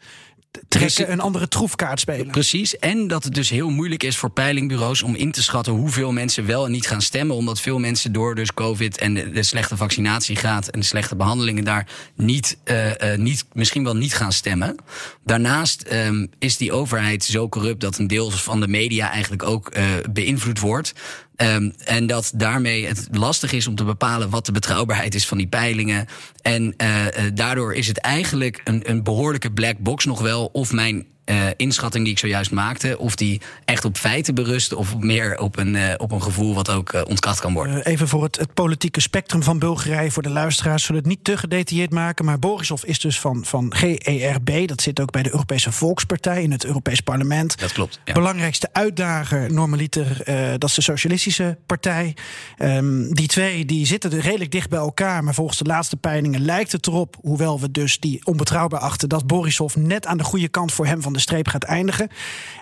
trekken, een andere troefkaart spelen.
Precies. En dat het dus heel moeilijk is voor peilingbureaus om in te schatten hoeveel mensen wel en niet gaan stemmen. Omdat veel mensen door dus COVID en de, de slechte vaccinatiegraad en de slechte behandelingen daar niet, eh, eh, niet, misschien wel niet gaan stemmen. Daarnaast ehm, is die overheid zo corrupt dat een deel van de media eigenlijk ook eh, beïnvloed wordt. Ehm, en dat daarmee het lastig is om te bepalen wat de betrouwbaarheid is van die peilingen. En eh, eh, daardoor is het eigenlijk een, een behoorlijke black box nog wel. Of mijn eh, inschatting die ik zojuist maakte, of die echt op feiten berust. Of meer op een, eh, op een gevoel wat ook eh, ontkracht kan worden.
Even voor het, het politieke spectrum van Bulgarije, voor de luisteraars, zullen het niet te gedetailleerd maken. Maar Borisov is dus van, van GERB, dat zit ook bij de Europese Volkspartij in het Europees Parlement.
Dat klopt. Ja.
Belangrijkste uitdager, normaliter, dat is de Socialistische Partij. Ehm, die twee die zitten redelijk dicht bij elkaar. Maar volgens de laatste peilingen lijkt het erop, hoewel we dus die onbetrouwbaar achten, dat Borisov net aan de goede kant voor hem van de de streep gaat eindigen.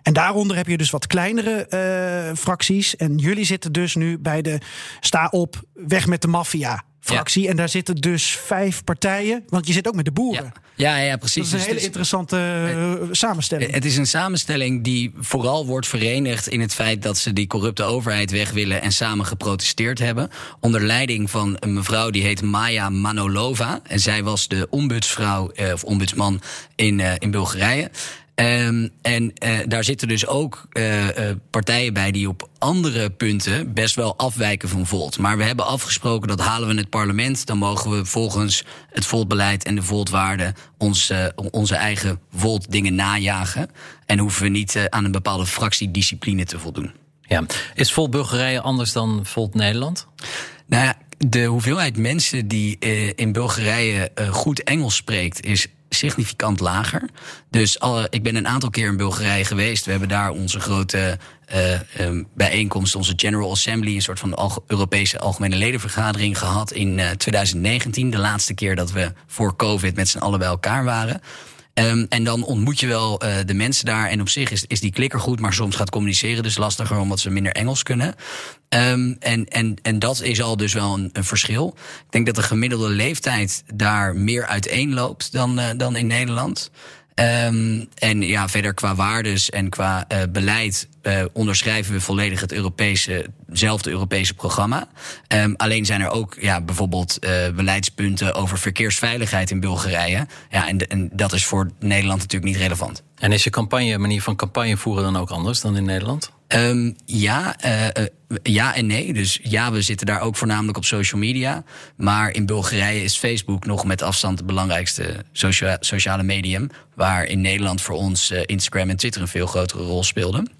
En daaronder heb je dus wat kleinere uh, fracties. En jullie zitten dus nu bij de sta op, weg met de maffia fractie. En daar zitten dus vijf partijen. Want je zit ook met de boeren.
Ja, ja, ja precies.
Dat is een
dus
hele interessante uh, samenstelling.
Het is een samenstelling die vooral wordt verenigd in het feit dat ze die corrupte overheid weg willen en samen geprotesteerd hebben. Onder leiding van een mevrouw die heet Maya Manolova. En zij was de ombudsvrouw uh, of ombudsman in, uh, in Bulgarije. Um, en uh, daar zitten dus ook uh, uh, partijen bij die op andere punten best wel afwijken van Volt. Maar we hebben afgesproken dat halen we in het parlement, dan mogen we volgens het Volt-beleid en de Volt-waarden ons, onze eigen Volt-dingen najagen. En hoeven we niet aan een bepaalde fractiediscipline te voldoen.
Ja. Is Volt Bulgarije anders dan Volt Nederland?
Nou ja, de hoeveelheid mensen die in Bulgarije goed Engels spreekt, is significant lager. Dus ik ben een aantal keer in Bulgarije geweest. We hebben daar onze grote uh, um, bijeenkomst, onze General Assembly, een soort van Europese algemene ledenvergadering gehad in uh, 2019. De laatste keer dat we voor COVID met z'n allen bij elkaar waren. Um, en dan ontmoet je wel uh, de mensen daar. En op zich is, is die klikker goed, maar soms gaat communiceren dus lastiger omdat ze minder Engels kunnen. Um, en, en, en dat is al dus wel een, verschil. Ik denk dat de gemiddelde leeftijd daar meer uiteenloopt dan, uh, dan in Nederland. Um, en ja, verder qua waardes en qua uh, beleid uh, onderschrijven we volledig het Europese, zelfde Europese programma. Um, alleen zijn er ook ja, bijvoorbeeld uh, beleidspunten over verkeersveiligheid in Bulgarije. Ja, en, en dat is voor Nederland natuurlijk niet relevant.
En is je campagne, manier van campagne voeren dan ook anders dan in Nederland?
Um, ja, uh, ja en nee. Dus ja, we zitten daar ook voornamelijk op social media. Maar in Bulgarije is Facebook nog met afstand het belangrijkste socia sociale medium. Waar in Nederland voor ons uh, Instagram en Twitter een veel grotere rol speelden.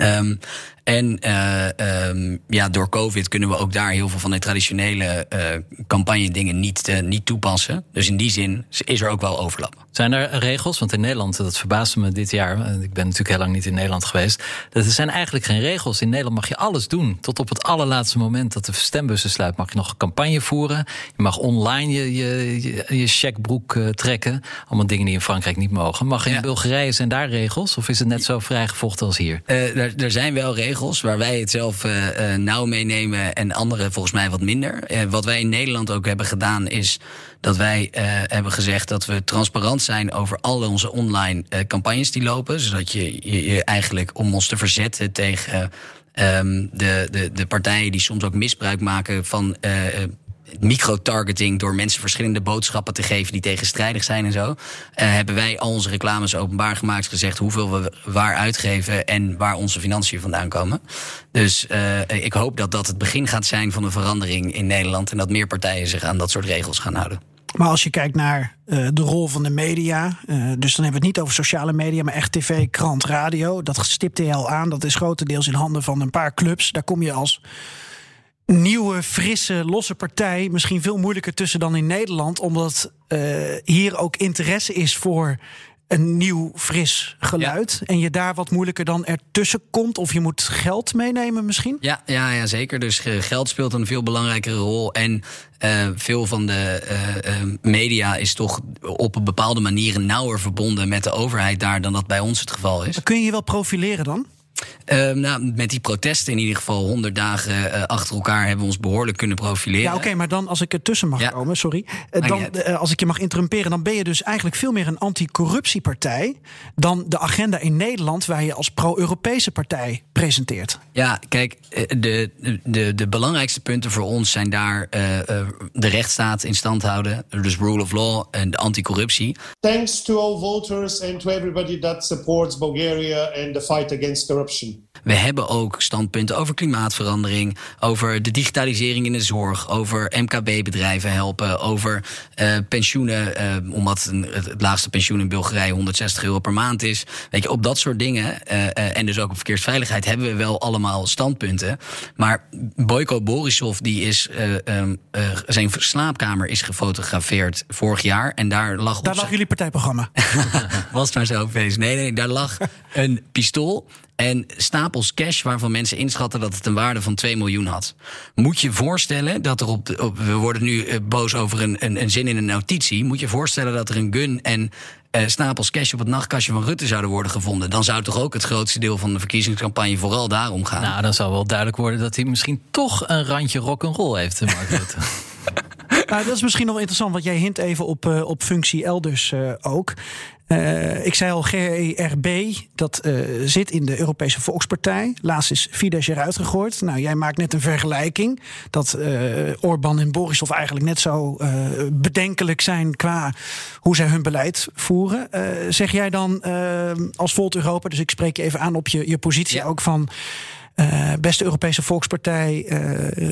Um, en uh, um, ja, door COVID kunnen we ook daar heel veel van de traditionele uh, campagne dingen niet, uh, niet toepassen. Dus in die zin is er ook wel overlap.
Zijn er regels? Want in Nederland, dat verbaasde me dit jaar. Ik ben natuurlijk heel lang niet in Nederland geweest. Er zijn eigenlijk geen regels. In Nederland mag je alles doen. Tot op het allerlaatste moment dat de stembussen sluit, mag je nog campagne voeren. Je mag online je, je, je, je checkbroek trekken. Allemaal dingen die in Frankrijk niet mogen. Mag in ja. Bulgarije zijn daar regels? Of is het net zo vrijgevochten als hier?
er, er zijn wel regels waar wij het zelf uh, uh, nauw meenemen en anderen volgens mij wat minder. Uh, wat wij in Nederland ook hebben gedaan is dat wij hebben gezegd dat we transparant zijn over al onze online campagnes die lopen. Zodat je, je, eigenlijk om ons te verzetten tegen um, de, de, de partijen die soms ook misbruik maken van micro-targeting door mensen verschillende boodschappen te geven die tegenstrijdig zijn en zo. Uh, hebben wij al onze reclames openbaar gemaakt, gezegd hoeveel we waar uitgeven en waar onze financiën vandaan komen. Dus uh, ik hoop dat dat het begin gaat zijn van een verandering in Nederland en dat meer partijen zich aan dat soort regels gaan houden.
Maar als je kijkt naar uh, de rol van de media, dus dan hebben we het niet over sociale media, maar echt tv, krant, radio. Dat stipte je al aan. Dat is grotendeels in handen van een paar clubs. Daar kom je als nieuwe, frisse, losse partij misschien veel moeilijker tussen dan in Nederland. Omdat uh, hier ook interesse is voor een nieuw, fris geluid. Ja. En je daar wat moeilijker dan ertussen komt. Of je moet geld meenemen misschien?
Ja, ja, ja zeker. Dus geld speelt een veel belangrijkere rol. En uh, veel van de uh, uh, media is toch op een bepaalde manier nauwer verbonden met de overheid daar dan dat bij ons het geval is.
Maar kun je je wel profileren dan?
Uh, nou, met die protesten in ieder geval honderd dagen uh, achter elkaar hebben we ons behoorlijk kunnen profileren.
Ja, oké, okay, maar dan als ik er tussen mag ja. komen, sorry. Uh, dan, als ik je mag interrumperen, dan ben je dus eigenlijk veel meer een anticorruptiepartij dan de agenda in Nederland waar je als pro-Europese partij presenteert.
Ja, kijk, de, de, de belangrijkste punten voor ons zijn daar de rechtsstaat in stand houden, dus rule of law en de anticorruptie.
Thanks to all voters and to everybody that supports Bulgaria and the fight against corruption.
We hebben ook standpunten over klimaatverandering, over de digitalisering in de zorg, over MKB-bedrijven helpen, over uh, pensioenen, uh, omdat het laagste pensioen in Bulgarije 160 euro per maand is. Weet je, op dat soort dingen, uh, en dus ook op verkeersveiligheid, hebben we wel allemaal standpunten. Maar Boyko Borisov, die is, um, zijn slaapkamer is gefotografeerd vorig jaar. En daar lag.
Daar lag jullie partijprogramma.
Was maar zo feest. Nee, nee, daar lag een pistool en stapels cash waarvan mensen inschatten dat het een waarde van 2 miljoen had. Moet je voorstellen dat er op, op we worden nu boos over een, een, een zin in een notitie. Moet je voorstellen dat er een gun en eh, stapels cash op het nachtkastje van Rutte zouden worden gevonden, dan zou toch ook het grootste deel van de verkiezingscampagne vooral daarom gaan.
Nou, dan zal wel duidelijk worden dat hij misschien toch een randje rock'n'roll heeft, eh, Mark Rutte.
Nou, dat is misschien nog interessant, want jij hint even op, eh, op functie elders eh, ook. Eh, ik zei al, GERB, dat eh, zit in de Europese Volkspartij. Laatst is Fidesz eruit gegooid. Nou, jij maakt net een vergelijking. Dat eh Orbán en Borisov eigenlijk net zo bedenkelijk zijn qua hoe zij hun beleid voeren. Zeg jij dan als Volt Europa, dus ik spreek je even aan op je, je positie
Ja.
ook van. Eh, beste Europese Volkspartij, eh,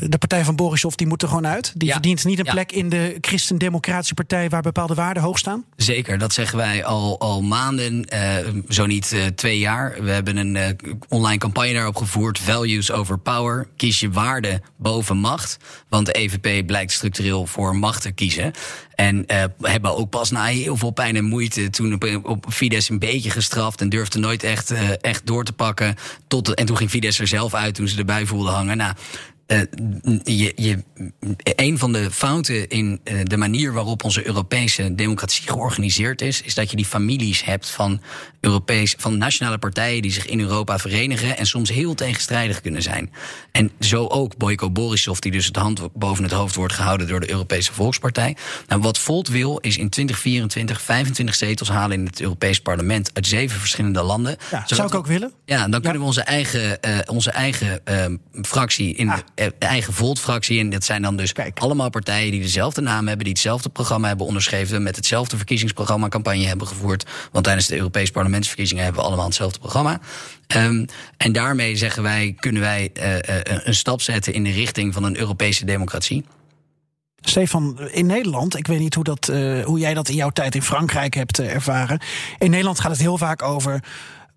de partij van Borisov, die moet er gewoon uit. Die
Ja.
verdient niet een
Ja.
plek in de Christen-Democratische Partij waar bepaalde waarden hoog staan.
Zeker, dat zeggen wij al, al maanden, eh, zo niet twee jaar. We hebben een online campagne daarop gevoerd. Values over power. Kies je waarde boven macht. Want de EVP blijkt structureel voor macht te kiezen. En eh, hebben ook pas na heel veel pijn en moeite toen op, op Fidesz een beetje gestraft en durfde nooit echt, eh, echt door te pakken. Tot, en toen ging Fidesz er zelf uit toen ze erbij voelden hangen. Nou, eh, je, je, een van de fouten in eh, de manier waarop onze Europese democratie georganiseerd is, is dat je die families hebt van, Europees, van nationale partijen die zich in Europa verenigen en soms heel tegenstrijdig kunnen zijn. En zo ook Boyko Borisov, die dus het hand boven het hoofd wordt gehouden door de Europese Volkspartij. Nou, wat Volt wil, is in 2024 25 zetels halen in het Europees Parlement uit zeven verschillende landen.
Ja, zou ik ook willen.
ja, dan kunnen we onze eigen, eh, onze eigen eh, fractie, in de eigen Volt-fractie, en dat zijn dan dus
Kijk.
allemaal partijen die dezelfde naam hebben, die hetzelfde programma hebben onderschreven, met hetzelfde verkiezingsprogramma campagne hebben gevoerd. Want tijdens de Europese parlementsverkiezingen hebben we allemaal hetzelfde programma. Ehm, en daarmee zeggen wij, kunnen wij eh, eh, een stap zetten in de richting van een Europese democratie.
Stefan, in Nederland, ik weet niet hoe, dat, eh, hoe jij dat in jouw tijd in Frankrijk hebt eh, ervaren. In Nederland gaat het heel vaak over.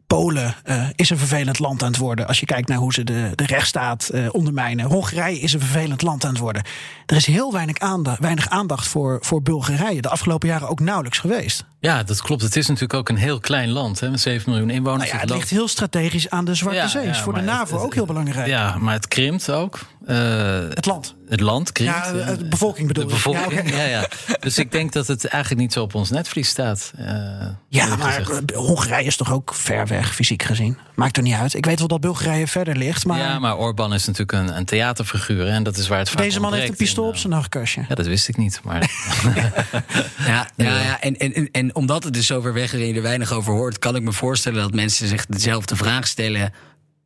Polen eh, is een vervelend land aan het worden. Als je kijkt naar hoe ze de, de rechtsstaat eh, ondermijnen. Hongarije is een vervelend land aan het worden. Er is heel weinig aandacht, weinig aandacht voor, voor Bulgarije. De afgelopen jaren ook nauwelijks geweest.
Ja, dat klopt. Het is natuurlijk ook een heel klein land hè, met 7 miljoen inwoners.
Nou ja, het
loopt-
ligt heel strategisch aan de Zwarte
Ja,
Zee.
ja,
is voor de NAVO
het-
ook heel belangrijk.
Ja, maar het krimpt ook. Eh,
Het land.
het land krimpt.
Ja, de bevolking bedoel
de
ik.
bevolking.
Ja.
Ja, ja. Dus ik denk dat het eigenlijk niet zo op ons netvlies staat. eh,
Ja, maar
gezegd.
eh, Hongarije is toch ook ver weg, fysiek gezien. Maakt er niet uit. Ik weet wel dat Bulgarije verder ligt, maar,
Ja, maar Orbán is natuurlijk een, een theaterfiguur. hè, En dat is waar het vaak
deze man heeft een pistool
in,
op zijn nachtkastje.
Ja, dat wist ik niet. Maar
Ja, ja, en, en, en omdat het dus zo ver weg is en je er weinig over hoort, kan ik me voorstellen dat mensen zich dezelfde vraag stellen.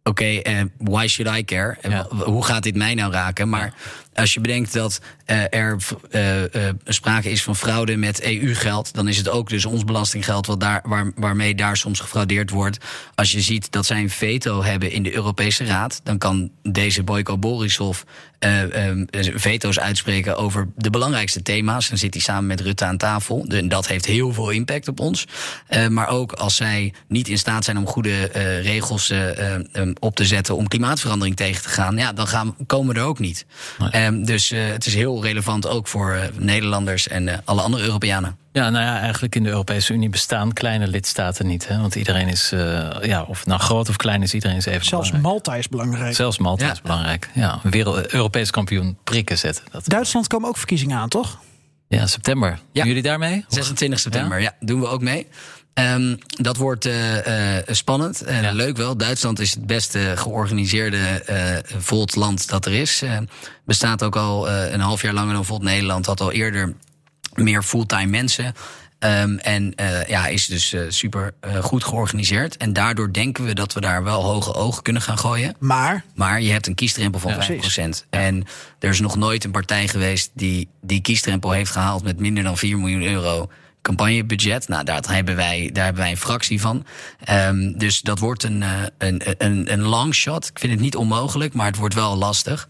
Oké, eh, why should I care?
Ja.
Hoe gaat dit mij nou raken? Maar als je bedenkt dat eh, er eh, eh, sprake is van fraude met EU-geld, dan is het ook dus ons belastinggeld wat daar, waar, waarmee daar soms gefraudeerd wordt. Als je ziet dat zij een veto hebben in de Europese Raad, dan kan deze Boyko Borisov eh, veto's uitspreken over de belangrijkste thema's. Dan zit hij samen met Rutte aan tafel. En dat heeft heel veel impact op ons. Maar ook als zij niet in staat zijn om goede regels eh, eh, eh, op te zetten om klimaatverandering tegen te gaan, ja, dan gaan, komen we er ook niet. Ehm, dus eh, het is heel relevant ook voor eh, Nederlanders en eh, alle andere Europeanen.
ja, nou ja, eigenlijk in de Europese Unie bestaan kleine lidstaten niet. Hè? Want iedereen is, eh, ja, of nou groot of klein is, iedereen is even
Zelfs
belangrijk.
Malta is belangrijk.
Zelfs Malta
Ja.
is belangrijk. Ja, wereld, Europees kampioen prikken zetten. Dat,
Duitsland komen ook verkiezingen aan, toch?
ja, september.
Ja.
Doen jullie daarmee?
26 september, ja, doen we ook mee. Ehm, dat wordt eh, eh, spannend. en
Ja.
Leuk wel. Duitsland is het beste georganiseerde eh Volt land dat er is. Eh, bestaat ook al eh, een half jaar langer dan Volt Nederland. Had al eerder meer fulltime mensen. Ehm, en eh, ja, is dus eh, super eh, goed georganiseerd. En daardoor denken we dat we daar wel hoge ogen kunnen gaan gooien.
Maar
Maar je hebt een kiesdrempel van
Ja,
5%. En er is nog nooit een partij geweest die die kiesdrempel heeft gehaald met minder dan 4 miljoen euro campagnebudget. Nou, daar hebben wij, daar hebben wij een fractie van. Ehm, dus dat wordt een, eh, een, een, een long shot. Ik vind het niet onmogelijk, maar het wordt wel lastig.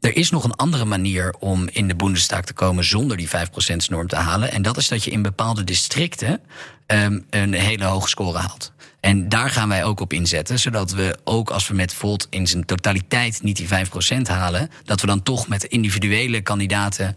Er is nog een andere manier om in de Bundestag te komen zonder die 5%-norm te halen. En dat is dat je in bepaalde districten ehm, een hele hoge score haalt. En daar gaan wij ook op inzetten, zodat we ook als we met Volt in zijn totaliteit niet die 5% halen, dat we dan toch met individuele kandidaten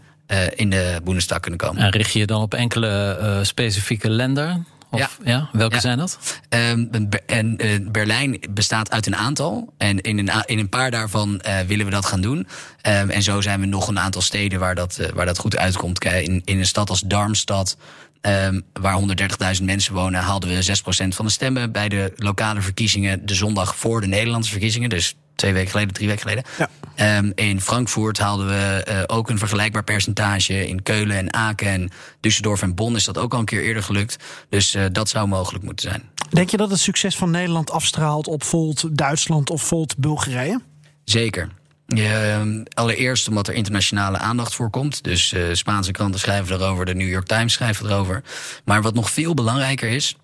in de Bundestag kunnen komen.
En richt je je dan op enkele eh, specifieke landen? Of,
Ja.
Welke
Ja.
zijn dat?
Ehm, en eh, Berlijn bestaat uit een aantal. En in een, in een paar daarvan eh, willen we dat gaan doen. Ehm, en zo zijn we nog een aantal steden waar dat, eh, waar dat goed uitkomt. In, in een stad als Darmstad. ehm, waar 130.000 mensen wonen, haalden we 6% van de stemmen. Bij de lokale verkiezingen, de zondag voor de Nederlandse verkiezingen, dus twee weken geleden, drie weken geleden.
Ja.
Ehm, in Frankfurt haalden we eh, ook een vergelijkbaar percentage. In Keulen en Aken en Düsseldorf en Bonn is dat ook al een keer eerder gelukt. Dus eh, dat zou mogelijk moeten zijn.
Denk je dat het succes van Nederland afstraalt op Volt Duitsland of Volt Bulgarije?
Zeker. Ehm, allereerst omdat er internationale aandacht voor komt. Dus eh, Spaanse kranten schrijven erover, de New York Times schrijft erover. Maar wat nog veel belangrijker is,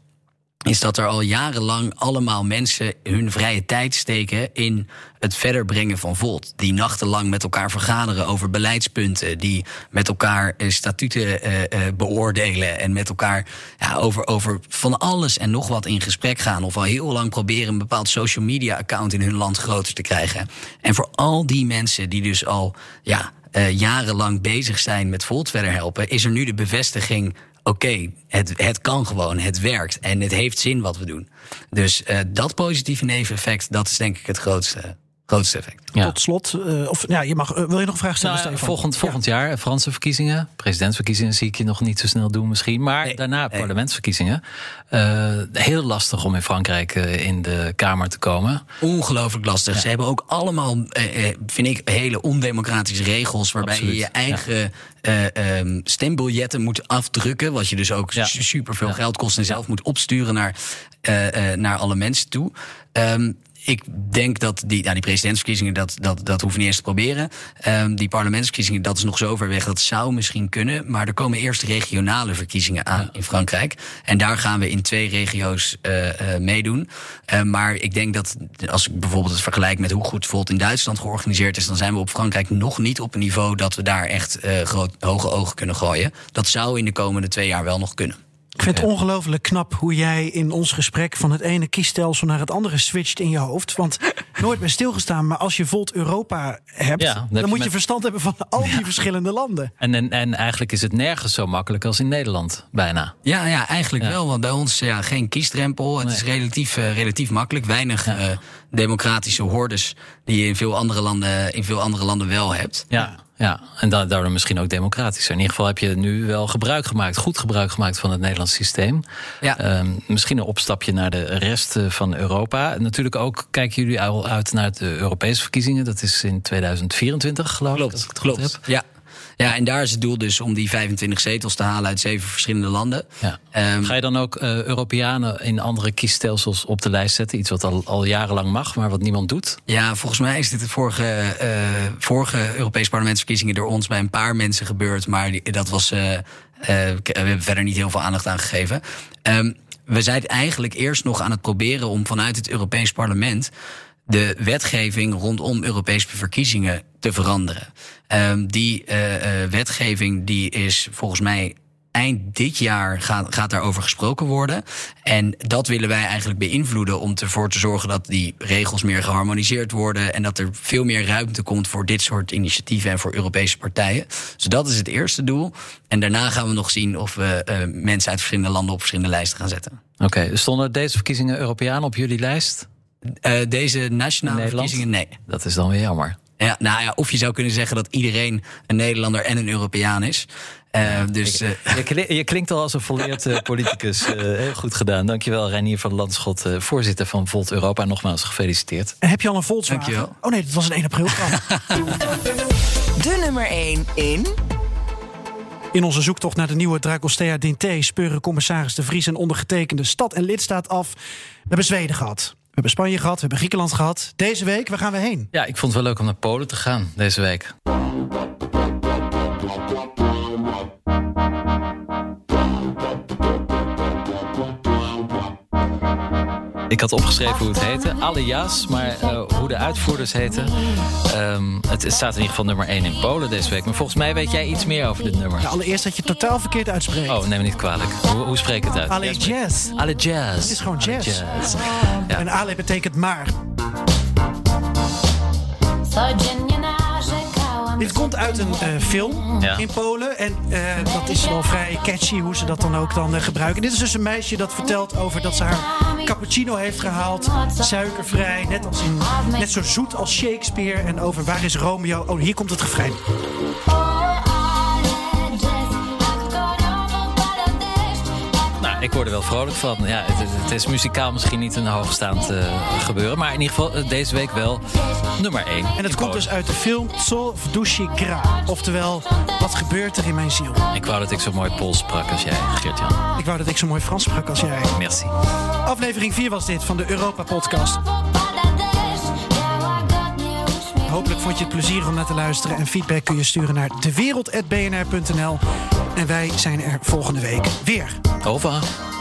is dat er al jarenlang allemaal mensen hun vrije tijd steken in het verder brengen van Volt. Die nachtenlang met elkaar vergaderen over beleidspunten, die met elkaar eh, statuten eh, eh, beoordelen en met elkaar ja, over, over van alles en nog wat in gesprek gaan. Of al heel lang proberen een bepaald social media account in hun land groter te krijgen. En voor al die mensen die dus al ja, jarenlang bezig zijn met Volt verder helpen, is er nu de bevestiging oké, het, het kan gewoon, het werkt en het heeft zin wat we doen. Dus eh, dat positieve neveneffect, dat is denk ik het grootste, grootste effect.
Ja.
Tot slot, eh, of ja, je mag, eh, wil je nog een vraag stellen,
Nou, volgend volgend jaar Franse verkiezingen. Presidentsverkiezingen zie ik je nog niet zo snel doen misschien. Maar
Nee,
daarna
nee.
parlementsverkiezingen. Eh, heel lastig om in Frankrijk eh, in de Kamer te komen.
Ongelooflijk lastig. Ze hebben ook allemaal, eh, eh, vind ik, hele ondemocratische regels. Waarbij
Absoluut,
je je eigen eh, ehm, stembiljetten moet afdrukken. Wat je dus ook superveel
Ja.
geld kost en zelf moet opsturen naar, eh, eh, naar alle mensen toe. Ehm, ik denk dat die, nou, die presidentsverkiezingen, dat, dat, dat hoeven niet eens te proberen. Ehm, die parlementsverkiezingen, dat is nog zo ver weg. Dat zou misschien kunnen. Maar er komen eerst regionale verkiezingen aan in Frankrijk. En daar gaan we in twee regio's eh, eh, meedoen. Eh, maar ik denk dat als ik bijvoorbeeld het vergelijk met hoe goed bijvoorbeeld in Duitsland georganiseerd is, dan zijn we op Frankrijk nog niet op een niveau dat we daar echt eh, groot, hoge ogen kunnen gooien. Dat zou in de komende twee jaar wel nog kunnen.
Ik vind het ongelooflijk knap hoe jij in ons gesprek van het ene kiesstelsel naar het andere switcht in je hoofd. Want nooit bij stilgestaan, maar als je Volt Europa hebt,
Ja, dan
moet je
met-
verstand hebben van al die verschillende landen.
En, en, en eigenlijk is het nergens zo makkelijk als in Nederland, bijna.
Ja, ja eigenlijk
Ja.
wel. Want bij ons ja, geen kiesdrempel. Het
Nee.
is relatief, eh, relatief makkelijk. Weinig eh, democratische hordes die je in veel andere landen, in veel andere landen wel hebt.
Ja, ja. en da daardoor misschien ook democratischer. In ieder geval heb je nu wel gebruik gemaakt, goed gebruik gemaakt van het Nederlands systeem.
Ja.
Ehm, misschien een opstapje naar de rest eh, van Europa. Natuurlijk ook kijken jullie al uit naar de Europese verkiezingen. Dat is in 2024, geloof ik. als ik
Klopt,
het goed
klopt.
heb.
Ja. Ja, en daar is het doel dus om die 25 zetels te halen uit zeven verschillende landen.
Ja.
Ehm,
Ga je dan ook eh, Europeanen in andere kiesstelsels op de lijst zetten? Iets wat al, al jarenlang mag, maar wat niemand doet?
Ja, volgens mij is dit de vorige, eh, vorige Europese parlementsverkiezingen door ons bij een paar mensen gebeurd. Maar die- dat was. eh, we hebben verder niet heel veel aandacht aan gegeven. Ehm, we zijn eigenlijk eerst nog aan het proberen om vanuit het Europees Parlement de wetgeving rondom Europese verkiezingen te veranderen. Ehm, die eh, eh, wetgeving die is volgens mij eind dit jaar gaat, gaat daarover gesproken worden. En dat willen wij eigenlijk beïnvloeden om ervoor te zorgen dat die regels meer geharmoniseerd worden. En dat er veel meer ruimte komt voor dit soort initiatieven en voor Europese partijen. Dus dat is het eerste doel. En daarna gaan we nog zien of we eh, mensen uit verschillende landen op verschillende lijsten gaan zetten.
Oké, stonden deze verkiezingen Europeanen op jullie lijst?
Eh, deze nationale
Nederland?
verkiezingen, nee.
Dat is dan weer jammer.
Ja, nou ja, of je zou kunnen zeggen dat iedereen een Nederlander en een Europeaan is. Eh, dus eh,
Je, kli- je klinkt al als een volleerd politicus. Eh, heel goed gedaan. Dankjewel, Reinier van Landschot, eh, voorzitter van Volt Europa. Nogmaals gefeliciteerd.
En heb je al een Volkswagen?
Dankjewel.
Oh nee, dat was een 1 april grap.
De nummer 1 in...
In onze zoektocht naar de nieuwe Dragostea Dinté speuren commissaris De Vries en ondergetekende stad en lidstaat af. We hebben Zweden gehad. We hebben Spanje gehad, we hebben Griekenland gehad. Deze week, waar gaan we heen?
Ja, ik vond het wel leuk om naar Polen te gaan deze week. Ik had opgeschreven hoe het heette, Alias, maar eh, hoe de uitvoerders heten. ehm, het, staat in ieder geval nummer 1 in Polen deze week. Maar volgens mij weet jij iets meer over dit nummer.
Ja, allereerst dat je het totaal verkeerd uitspreekt.
Oh, neem me niet kwalijk. Hoe, hoe spreek ik het uit?
Ale jazz.
Ale jazz.
Het is gewoon
Ale
jazz.
Ja.
En ale betekent maar. Dit komt uit een eh, film
Ja.
in Polen. En eh, dat is wel vrij catchy hoe ze dat dan ook dan eh, gebruiken. Dit is dus een meisje dat vertelt over dat ze haar cappuccino heeft gehaald. Suikervrij, net, als in, net zo zoet als Shakespeare. En over waar is Romeo? Oh, hier komt het refrein.
Ik word er wel vrolijk van. Ja, het, het is muzikaal misschien niet een hoogstaand uh, gebeuren. Maar in ieder geval uh, deze week wel nummer 1.
En het komt dus uit de film Tsov Dushi Gra. Oftewel, wat gebeurt er in mijn ziel?
Ik wou dat ik zo mooi Pools sprak als jij, Geert-Jan.
Ik wou dat ik zo mooi Frans sprak als jij.
Merci.
Aflevering 4 was dit van de Europa-podcast. Hopelijk vond je het plezier om naar te luisteren. En feedback kun je sturen naar dewereld.bnr.nl. En wij zijn er volgende week weer.
Over.